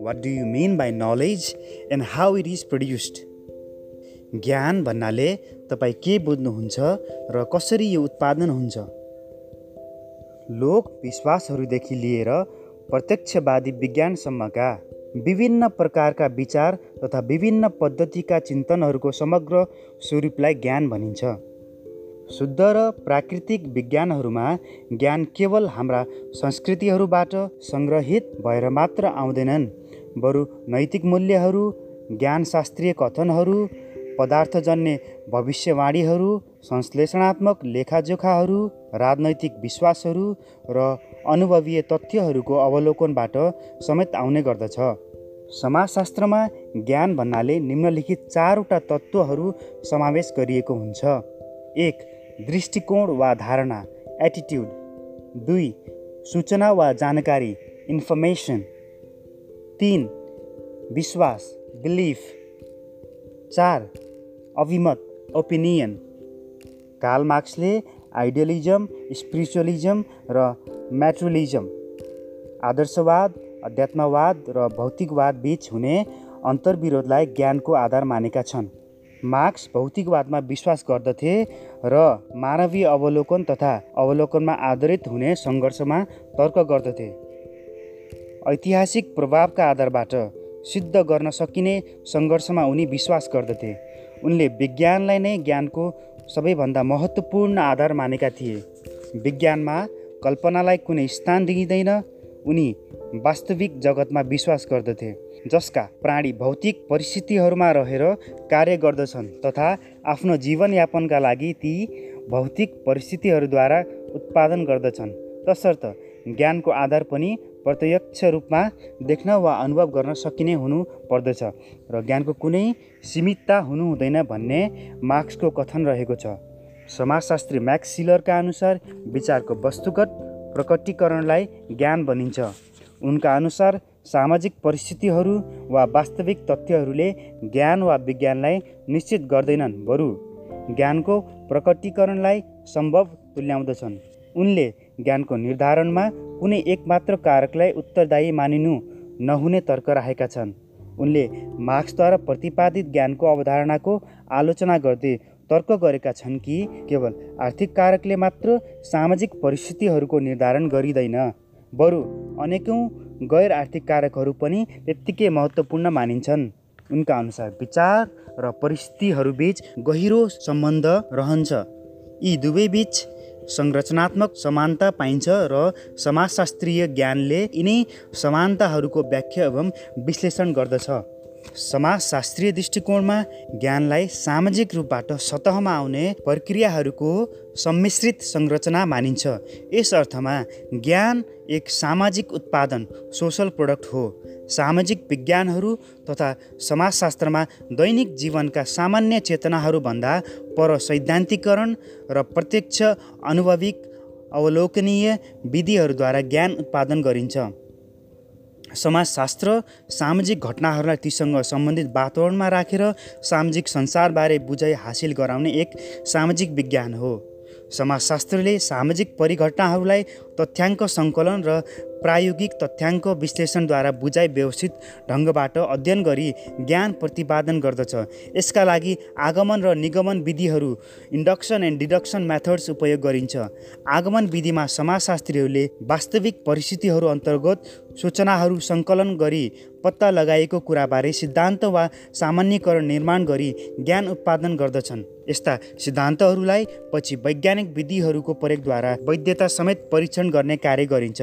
What do you mean by knowledge and how it is produced ज्ञान भन्नाले तपाईँ के बुझ्नुहुन्छ र कसरी यो उत्पादन हुन्छ? लोक विश्वासहरूदेखि लिएर प्रत्यक्षवादी विज्ञानसम्मका विभिन्न प्रकारका विचार तथा विभिन्न पद्धतिका चिन्तनहरूको समग्र स्वरूपलाई ज्ञान भनिन्छ। शुद्ध र प्राकृतिक विज्ञानहरूमा ज्ञान केवल हाम्रा संस्कृतिहरूबाट सङ्ग्रहित भएर मात्र आउँदैनन् बरु नैतिक मूल्यहरू ज्ञानशास्त्रीय कथनहरू पदार्थजन्य भविष्यवाणीहरू संश्लेषणात्मक लेखाजोखाहरू राजनैतिक विश्वासहरू र अनुभवीय तथ्यहरूको अवलोकनबाट समेत आउने गर्दछ। समाजशास्त्रमा ज्ञान भन्नाले निम्नलिखित चारवटा तत्त्वहरू समावेश गरिएको हुन्छ। एक दृष्टिकोण वा धारणा एटिट्युड दुई सूचना वा जानकारी इन्फर्मेसन तिन विश्वास बिलिफ चार अभिमत ओपिनियन काल मार्क्सले आइडियलिजम स्पिरिचुअलिजम र म्याट्रुलिजम आदर्शवाद अध्यात्मवाद र भौतिकवाद बिच हुने अन्तर्विरोधलाई ज्ञानको आधार मानेका छन्। मार्क्स भौतिकवादमा विश्वास गर्दथे र मानवीय अवलोकन तथा अवलोकनमा आधारित हुने सङ्घर्षमा तर्क गर्दथे। ऐतिहासिक प्रभावका आधारबाट सिद्ध गर्न सकिने सङ्घर्षमा उनी विश्वास गर्दथे। उनले विज्ञानलाई नै ज्ञानको सबैभन्दा महत्त्वपूर्ण आधार मानेका थिए। विज्ञानमा कल्पनालाई कुनै स्थान दिइँदैन उनी वास्तविक जगतमा विश्वास गर्दथे। जसका प्राणी भौतिक परिस्थितिहरूमा रहेर कार्य गर्दछन् तथा आफ्नो जीवनयापनका लागि ती भौतिक परिस्थितिहरूद्वारा उत्पादन गर्दछन्। तसर्थ ज्ञानको आधार पनि प्रत्यक्ष रूपमा देख्न वा अनुभव गर्न सकिने हुनु पर्दछ र ज्ञानको कुनै सीमितता हुनु हुँदैन भन्ने मार्क्सको कथन रहेको छ। समाजशास्त्री म्याक्स सिलरका अनुसार विचारको वस्तुगत प्रकटीकरणलाई ज्ञान भनिन्छ। उनका अनुसार सामाजिक परिस्थितिहरू वा वास्तविक तथ्यहरूले ज्ञान वा विज्ञानलाई निश्चित गर्दैनन्। बरु ज्ञानको प्रकटीकरणलाई सम्भव तुल्याउँदछन्। उनले ज्ञानको निर्धारणमा कुनै एकमात्र कारकलाई उत्तरदायी मानिनु नहुने तर्क राखेका छन्। उनले मार्क्सद्वारा प्रतिपादित ज्ञानको अवधारणाको आलोचना गर्दै तर्क गरेका छन् कि केवल आर्थिक कारकले मात्र सामाजिक परिस्थितिहरूको निर्धारण गरिँदैन। बरु अनेकौँ गैर आर्थिक कारकहरू पनि त्यत्तिकै महत्त्वपूर्ण मानिन्छन्। उनका अनुसार विचार र परिस्थितिहरूबिच गहिरो सम्बन्ध रहन्छ। यी दुवै बिच संरचनात्मक समानता पाइन्छ र समाजशास्त्रीय ज्ञानले यिनै समानताहरूको व्याख्या एवं विश्लेषण गर्दछ। समाजशास्त्रीय दृष्टिकोणमा ज्ञानलाई सामाजिक रूपबाट सतहमा आउने प्रक्रियाहरूको सम्मिश्रित संरचना मानिन्छ। यस अर्थमा ज्ञान एक सामाजिक उत्पादन सोसल प्रोडक्ट हो। सामाजिक विज्ञानहरू तथा समाजशास्त्रमा दैनिक जीवनका सामान्य चेतनाहरूभन्दा पर सैद्धान्तिकरण र प्रत्यक्ष अनुभविक अवलोकनीय विधिहरूद्वारा ज्ञान उत्पादन गरिन्छ। समाजशास्त्र सामाजिक घटनाहरूलाई तीसँग सम्बन्धित वातावरणमा राखेर सामाजिक संसारबारे बुझाइ हासिल गराउने एक सामाजिक विज्ञान हो। समाजशास्त्रले सामाजिक परिघटनाहरूलाई तथ्याङ्क सङ्कलन र प्रायोगिक तथ्याङ्क विश्लेषणद्वारा बुझाइ व्यवस्थित ढङ्गबाट अध्ययन गरी ज्ञान प्रतिपादन गर्दछ। यसका लागि आगमन र निगमन विधिहरू इन्डक्सन एन्ड डिडक्सन मेथड्स उपयोग गरिन्छ। आगमन विधिमा समाजशास्त्रीहरूले वास्तविक परिस्थितिहरू अन्तर्गत सूचनाहरू सङ्कलन गरी पत्ता लगाएको कुराबारे सिद्धान्त वा सामान्यकरण निर्माण गरी ज्ञान उत्पादन गर्दछन्। यस्ता सिद्धान्तहरूलाई पछि वैज्ञानिक विधिहरूको प्रयोगद्वारा वैधता समेत परीक्षण गर्ने कार्य गरिन्छ।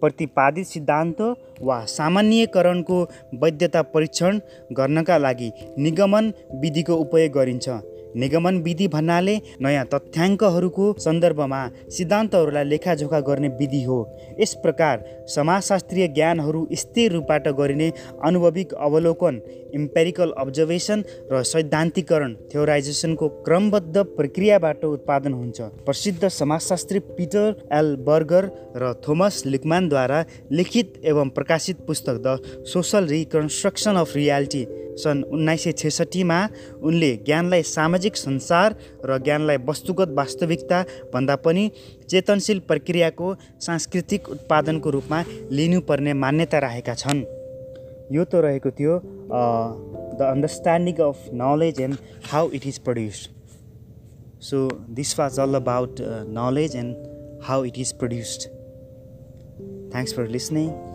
प्रतिपादित सिद्धान्त वा सामान्यकरणको वैधता परीक्षण गर्नका लागि निगमन विधिको उपयोग गरिन्छ। निगमन विधि भन्नाले नयाँ तथ्याङ्कहरूको सन्दर्भमा सिद्धान्तहरूलाई लेखाजोखा गर्ने विधि हो। यस प्रकार समाजशास्त्रीय ज्ञानहरू स्थिर रूपबाट गरिने अनुभविक अवलोकन इम्पेरिकल अब्जर्भेसन र सैद्धान्तिकरण थ्योराइजेसनको क्रमबद्ध प्रक्रियाबाट उत्पादन हुन्छ। प्रसिद्ध समाजशास्त्री पिटर एल बर्गर र थोमस लिकमानद्वारा लिखित एवं प्रकाशित पुस्तक the social reconstruction of reality सन् उन्नाइस सय छेसठीमा उनले ज्ञानलाई सामाजिक संसार र ज्ञानलाई वस्तुगत वास्तविकता भन्दा पनि चेतनशील प्रक्रियाको सांस्कृतिक उत्पादनको रूपमा लिनुपर्ने मान्यता राखेका छन्। यो त रहेको थियो the understanding of knowledge and how it is produced. So this was all about knowledge and how it is produced. Thanks for listening.